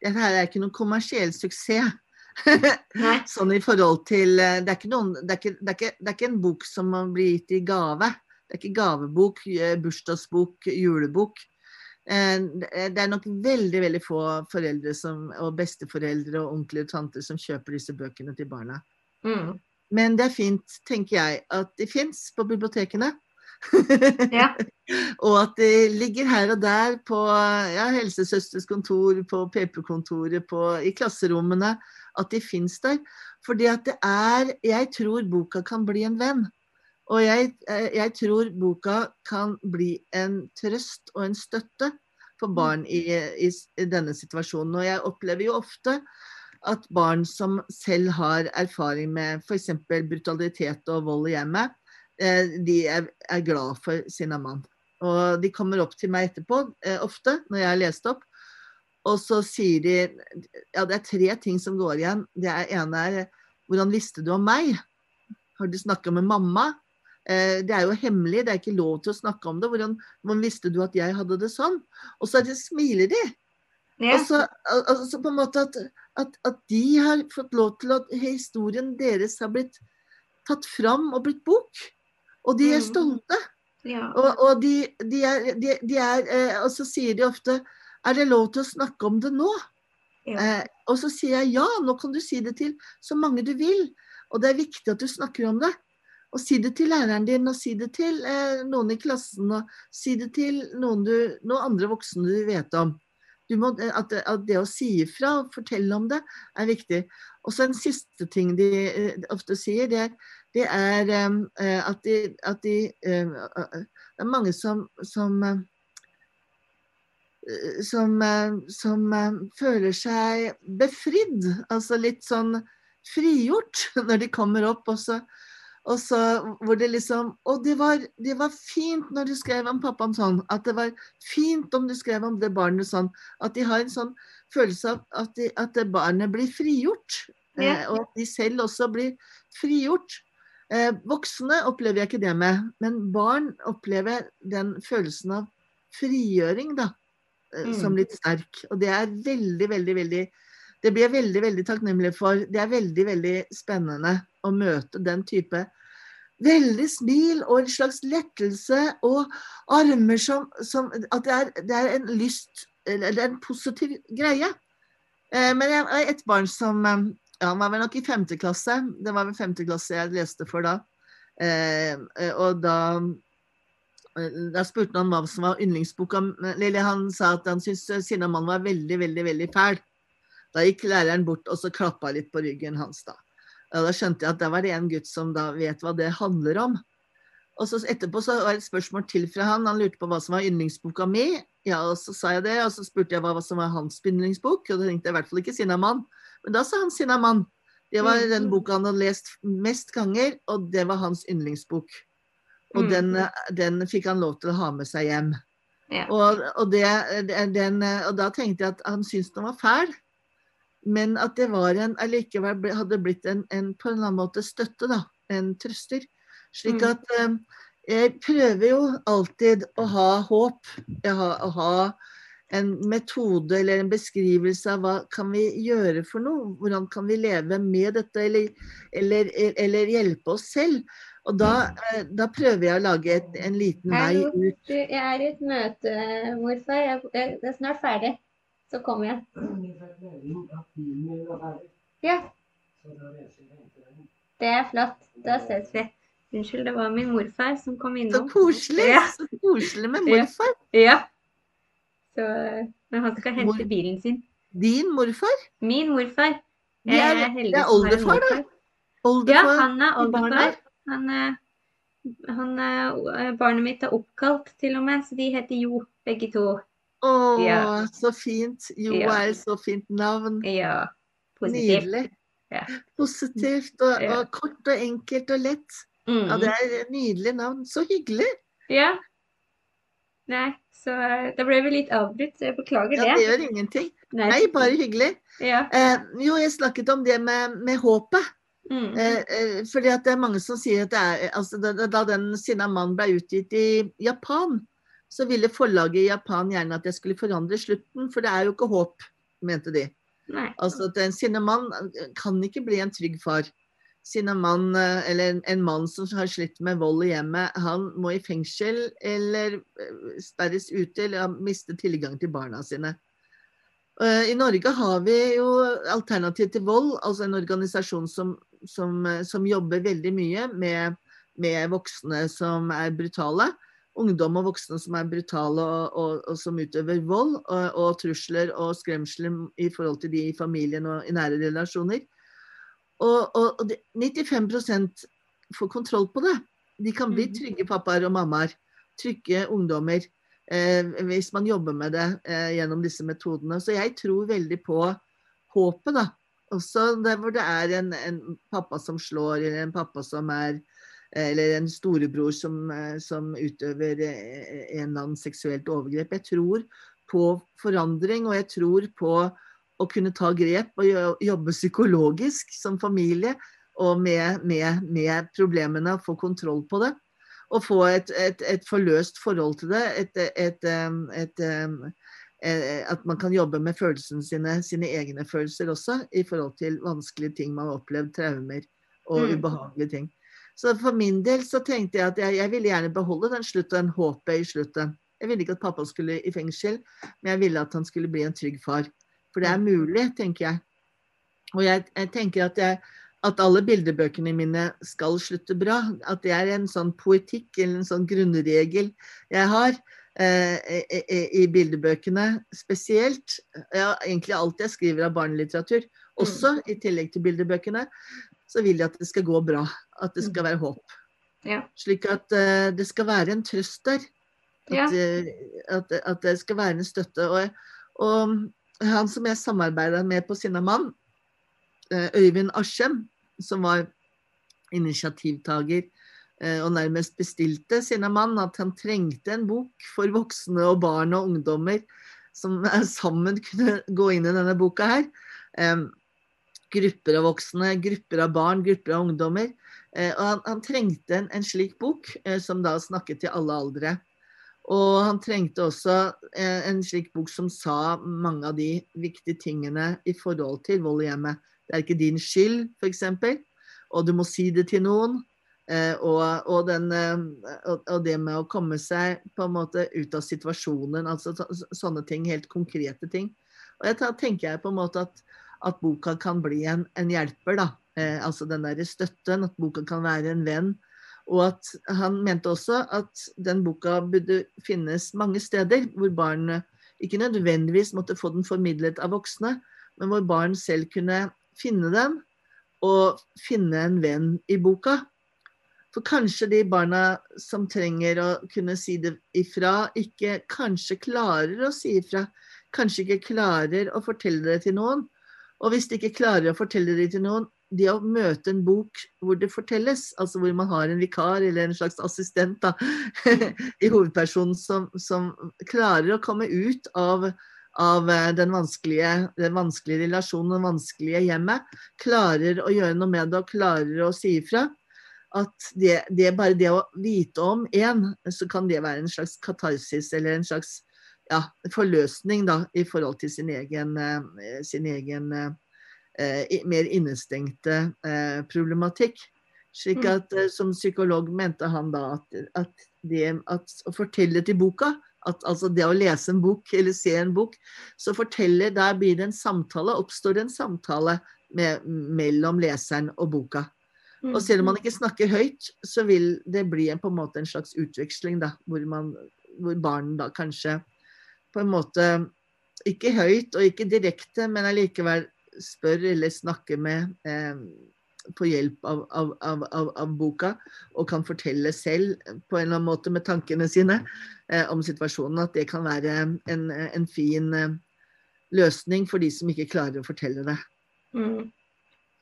Dette her er ikke noen kommersiell suksess. Sånn i forhold til eh, det er, noen, det, er ikke, det, er ikke, det er ikke en bok som man blir gitt i gave. Det er ikke gavebok, eh, bursdagsbok, julebok. Eh, Det er nok veldig veldig få foreldre som, og besteforeldre og onkler og tanter som kjøper disse bøkene til barna. Mm. Men det er fint, tenker jeg, at de fins på bibliotekene. Ja. og at de ligger her og der på ja, helsesøsters kontor, på PP-kontoret, i klasserommene. At de fins der. Fordi at det er Jeg tror boka kan bli en venn. Og jeg, eh, jeg tror boka kan bli en trøst og en støtte for barn i, i, i denne situasjonen. Og jeg opplever jo ofte at barn som selv har erfaring med f.eks. brutalitet og vold i hjemmet, eh, de er, er glad for sin mann. Og de kommer opp til meg etterpå, eh, ofte, når jeg har lest opp. Og så sier de Ja, det er tre ting som går igjen. Det ene er Hvordan visste du om meg? Har du snakka med mamma? Eh, det er jo hemmelig, det er ikke lov til å snakke om det. Hvordan, hvordan visste du at jeg hadde det sånn? Og så er det, smiler de. Ja. Og så, altså på en måte at, at, at de har fått lov til at historien deres har blitt tatt fram og blitt bok. Og de er Mm. stolte. ja. Og, og, de, de er, de, de er, eh, og så sier de ofte Er det lov til å snakke om det nå? Ja. Eh, og så sier jeg ja, nå kan du si det til så mange du vil. Og det er viktig at du snakker om det. Og si det til læreren din, og si det til eh, noen i klassen, og si det til noen, du, noen andre voksne du vet om. Du må, eh, at, at det å si ifra og fortelle om det, er viktig. Og så en siste ting de eh, ofte sier, det det er eh, at de, at de Det er mange som, som eh, som, eh, som føler seg befridd, altså litt sånn frigjort når de kommer opp. Og så, og så hvor det liksom Og det var, det var fint når du skrev om pappaen sånn. At det var fint om du skrev om det barnet sånn. At de har en sånn følelse av at, de, at det barnet blir frigjort. Ja. Eh, og at de selv også blir frigjort. Eh, voksne opplever jeg ikke det med, men barn opplever den følelsen av frigjøring, da eh, Mm. som litt sterk. Og det er veldig, veldig, veldig Det blir jeg veldig, veldig takknemlig for. Det er veldig, veldig spennende å møte den type veldig smil og en slags lettelse og armer som, som At det er, det er, en lyst Eller det er en positiv greie. Eh, men jeg har et barn som eh, ja, Han var vel nok i femte klasse. Det var vel femte klasse jeg leste for da. Eh, og da da spurte han hva som var yndlingsboka. Eller han sa at han syntes 'Sinnamann' var veldig, veldig veldig fæl. Da gikk læreren bort og så klappa litt på ryggen hans. Da Og da skjønte jeg at det var det en gutt som da vet hva det handler om. Og så Etterpå så var det et spørsmål til fra han. Han lurte på hva som var yndlingsboka mi. Ja, og Så sa jeg det, og så spurte jeg hva som var hans yndlingsbok. Og da tenkte jeg i hvert fall ikke 'Sinnamann'. Men da sa han 'Sinnamann'. Det var Mm. den boka han hadde lest mest ganger, og det var hans yndlingsbok. Og Mm. den, den fikk han lov til å ha med seg hjem. Ja. Og, og, det, den, og da tenkte jeg at han syntes den var fæl, men at det var en, allikevel hadde blitt en, en på en eller annen måte støtte, da. En trøster. Slik Mm. at um, jeg prøver jo alltid å ha håp. Ha, å ha en metode eller en beskrivelse av hva kan vi gjøre for noe? Hvordan kan vi leve med dette, eller, eller, eller hjelpe oss selv? Og da, eh, da prøver jeg å lage et, en liten vei ut. Jeg er i et møte, morfar. Jeg, jeg, det er snart ferdig. Så kommer jeg. Ja, det er flott. Da ses vi. Unnskyld, det var min morfar som kom Så koselig! Ja. Så koselig med morfar. Ja. Så, men han skal hente Mor- bilen sin. Din morfar? Min morfar. Jeg er, er heldig det er oldefar, da. Oldefar Ja, han er oldefar. Han er, han er, barnet mitt er oppkalt til og med, så de heter Jo, begge to. Å, Ja. så fint. Jo Ja. er et så fint navn. Ja, positivt. Nydelig. Ja. Positivt og, og kort og enkelt og lett. Mm. Ja, det er et nydelig navn. Så hyggelig. Ja. Nei, så eh, da ble vi litt avbrutt, så jeg beklager Ja, det det. gjør ingenting. Nei. Nei, bare hyggelig. Ja. Eh, jo, jeg snakket om det med, med håpet. Mm. Eh, eh, fordi at det er mange som sier at det er altså, da, den 'Sinna mann' ble utgitt i Japan, så ville forlaget i Japan gjerne at jeg skulle forandre slutten, for det er jo ikke håp, mente de. Nei. Altså at En sinna mann kan ikke bli en trygg far. Sinna mann, eh, eller en, en mann som har slitt med vold i hjemmet, han må i fengsel eller eh, sperres ute eller miste tilgang til barna sine. Eh, I Norge har vi jo Alternativ til vold, altså en organisasjon som, som, eh, som jobber veldig mye med, med voksne som er brutale. Ungdom og voksne som er brutale og, og, og som utøver vold og, og trusler og skremsler i forhold til de i familien og i nære relasjoner. Og, det, 95% får kontroll på det. De kan bli Mhm. trygge pappaer og mammaer. Trygge ungdommer. Eh, hvis man jobber med det eh, gjennom disse metodene. Så jeg tror veldig på håpet, da. Også der hvor det er en, en pappa som slår, eller en pappa som er eller en storebror som, eh, som utøver eh, en eller annen seksuelt overgrep. Jeg tror på forandring, og jeg tror på å kunne ta grep og jobbe psykologisk som familie og med, med, med problemene, få kontroll på det. Og få et, et, et forløst forhold til det. Et, et, eh, at man kan jobbe med følelsene sine, sine egne følelser også, i forhold til vanskelige ting man har opplevd, traumer og Mm. ubehagelige ting. Så for min del så tenkte jeg at jeg, jeg ville gjerne beholde den slutten, håpet i slutten. Jeg ville ikke at pappa skulle i fengsel, men jeg ville at han skulle bli en trygg far. For det er mulig, tenker jeg. Og jeg, jeg tenker at, jeg, at alle bildebøkene mine skal slutte bra. At det er en sånn poetikk eller en sånn grunnregel jeg har eh, i, i, bildebøkene spesielt. Ja, egentlig alt jeg skriver av barnelitteratur. Også i tillegg til bildebøkene. Så vil jeg at det skal gå bra. At det skal være håp. Ja. Slik at uh, det skal være en trøst der. At, Ja. eh, at, at det skal være en støtte. Og, og han som jeg samarbeida med på Sinnamann, mann, Øyvind Aschem, som var initiativtaker eh, og nærmest bestilte Sinnamann, at han trengte en bok for voksne og barn og ungdommer som eh, sammen kunne gå inn i denne boka her. Grupper av voksne, grupper av barn, grupper av ungdommer. Eh, og han, han trengte en, en slik bok eh, som da snakket til alle aldre. Og han trengte også eh, en slik bok som sa mange av de viktige tingene i forhold til vold i hjemmet. Det er ikke din skyld, f.eks. Og du må si det til noen. Og, og, den, og, det med å komme seg på en måte ut av situasjonen, altså så, sånne ting, helt konkrete ting. Og jeg tenker jeg på en måte at, at boka kan bli en, en hjelper, da. Eh, altså den derre støtten, at boka kan være en venn. Og at han mente også at den boka burde finnes mange steder hvor barn ikke nødvendigvis måtte få den formidlet av voksne, men hvor barn selv kunne finne den og finne en venn i boka. For kanskje de barna som trenger å kunne si det ifra, ikke kanskje klarer å si ifra. Kanskje ikke klarer å fortelle det til noen. Og hvis de ikke klarer å fortelle det til noen, det å møte en bok hvor det fortelles, altså hvor man har en vikar eller en slags assistent da, i hovedpersonen som, som, klarer å komme ut av, av den, vanskelige, den, vanskelige, relasjonen, det vanskelige hjemmet, klarer å gjøre noe med det og klarer å si ifra, at det, det, bare det å vite om én, så kan det være en slags katarsis eller en slags ja, forløsning da, i forhold til sin egen, eh, sin egen eh, mer innestengte eh, problematikk. Slik mm. at Som psykolog mente han da at, at, det, at å fortelle til boka at altså det å lese en bok eller se en bok, så forteller, der blir det en samtale, oppstår det en samtale med, mellom leseren og boka. Og selv om man ikke snakker høyt, så vil det bli en, på en måte en slags utveksling, da, hvor, man, hvor barn da kanskje på en måte ikke høyt og ikke direkte, men allikevel spør eller snakker med eh, på hjelp av, av, av, av, boka, og kan fortelle selv på en eller annen måte med tankene sine eh, om situasjonen, at det kan være en, en fin eh, løsning for de som ikke klarer å fortelle det. Mm.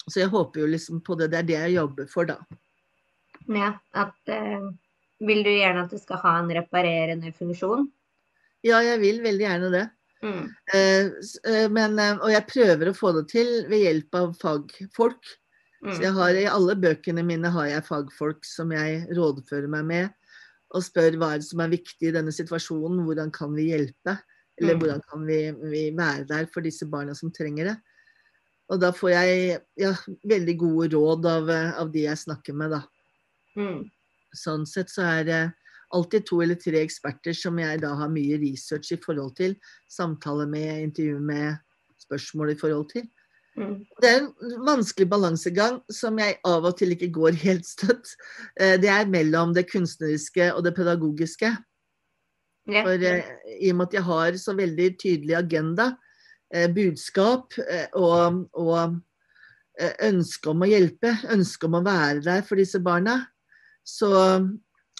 Så jeg håper jo liksom på det. Det er det jeg jobber for, da. Ja, at eh, Vil du gjerne at det skal ha en reparerende funksjon? Ja, jeg vil veldig gjerne det. Mm. Eh, eh men, eh, og jeg prøver å få det til ved hjelp av fagfolk. Mm. Så jeg har, I alle bøkene mine har jeg fagfolk som jeg rådfører meg med. Og spør hva som er viktig i denne situasjonen, hvordan kan vi hjelpe? Eller mm. hvordan kan vi, vi være der for disse barna som trenger det? Og da får jeg ja, veldig gode råd av, av, de jeg snakker med, da. Mm. Sånn sett så er det alltid to eller tre eksperter som jeg da har mye research i forhold til. Samtale med, intervju med, spørsmål i forhold til. Mm. Det er en vanskelig balansegang som jeg av og til ikke går helt støtt. Eh, det er mellom det kunstneriske og det pedagogiske. Yeah. For eh, i og med at jeg har så veldig tydelig agenda, Eh, budskap og, og ønske om å hjelpe, ønske om å være der for disse barna, så,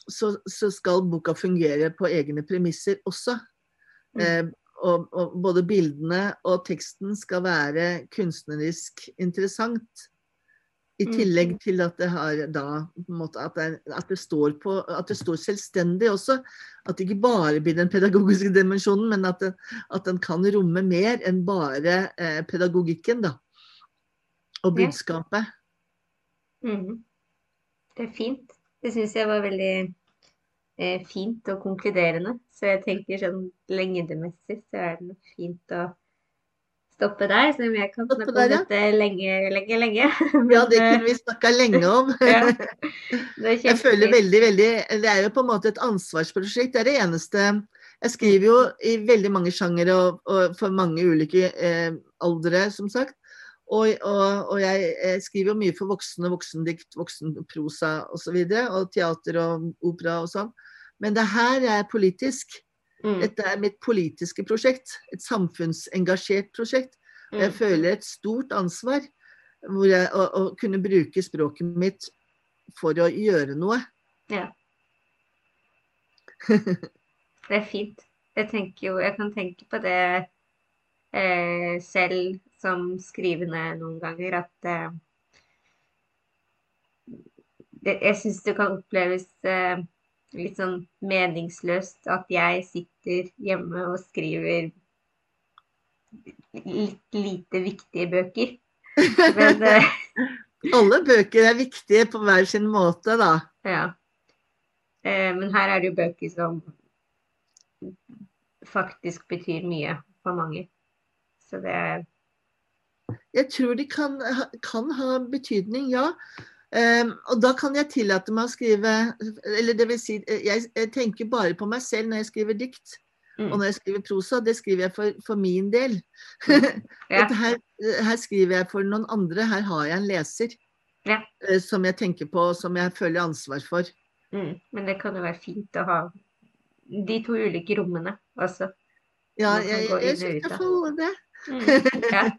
så, så skal boka fungere på egne premisser også. Mm. Og, og, både bildene og teksten skal være kunstnerisk interessant. I mm. tillegg til at det, har da, måte, at, det, at, det står på, at det står selvstendig også. At det ikke bare blir den pedagogiske dimensjonen, men at, det, at den kan romme mer enn bare eh, pedagogikken. da, Og budskapet. Mm. Det er fint. Det syns jeg var veldig eh, fint og konkluderende. Så jeg tenker sånn lengdemessig så er det nok fint å stoppe der, selv om jeg kan snakke om dette lenge, lenge, lenge. Men, ja, det kunne vi snakka lenge om. ja, jeg føler veldig, veldig Det er jo på en måte et ansvarsprosjekt. Det er det eneste Jeg skriver jo i veldig mange sjangere og, og, for mange ulike eh, aldre, som sagt. Og, og, og jeg, jeg, skriver jo mye for voksne, voksendikt, voksenprosa osv. Og, så og teater og opera og sånn. Men det her er politisk. Mm. Dette er mitt politiske prosjekt. Et samfunnsengasjert prosjekt. Mm. Jeg føler et stort ansvar jeg, å, å, kunne bruke språket mitt for å gjøre noe. Ja. det er fint. Jeg, jo, jeg kan tenke på det eh, selv som skrivende noen ganger, at eh, det, Jeg syns det kan oppleves eh, litt sånn meningsløst at jeg sitter hjemme og skriver litt lite viktige bøker. Men uh, Alle bøker er viktige på hver sin måte, da. Ja. Uh, men her er det jo bøker som faktisk betyr mye for mange. Så det Jeg tror de kan, kan ha betydning, ja. Um, og da kan jeg tillate meg å skrive Eller det vil si, jeg, jeg tenker bare på meg selv når jeg skriver dikt. Mm. Og når jeg skriver prosa, det skriver jeg for, for min del. Ja. At her, her skriver jeg for noen andre. Her har jeg en leser Ja. uh, som jeg tenker på, og som jeg føler ansvar for. Mm. Men det kan jo være fint å ha de to ulike rommene også. Ja, jeg, jeg, jeg syns da. hvert fall det. Mm. Ja.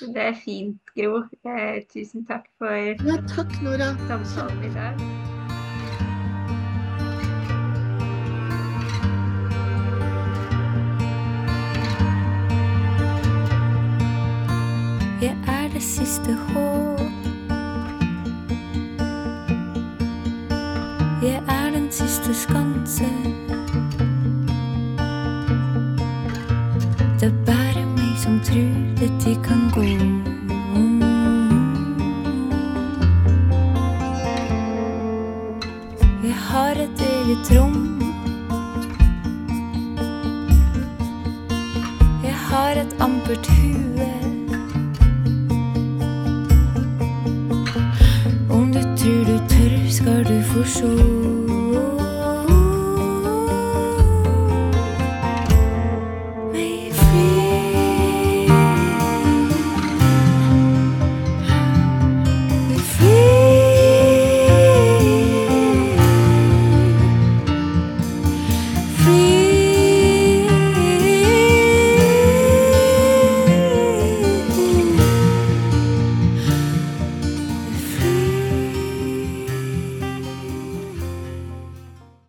Det er fint, Gro. Eh, tusen takk for Ja, takk, Nora. samtalen i dag. Jeg er det siste håp.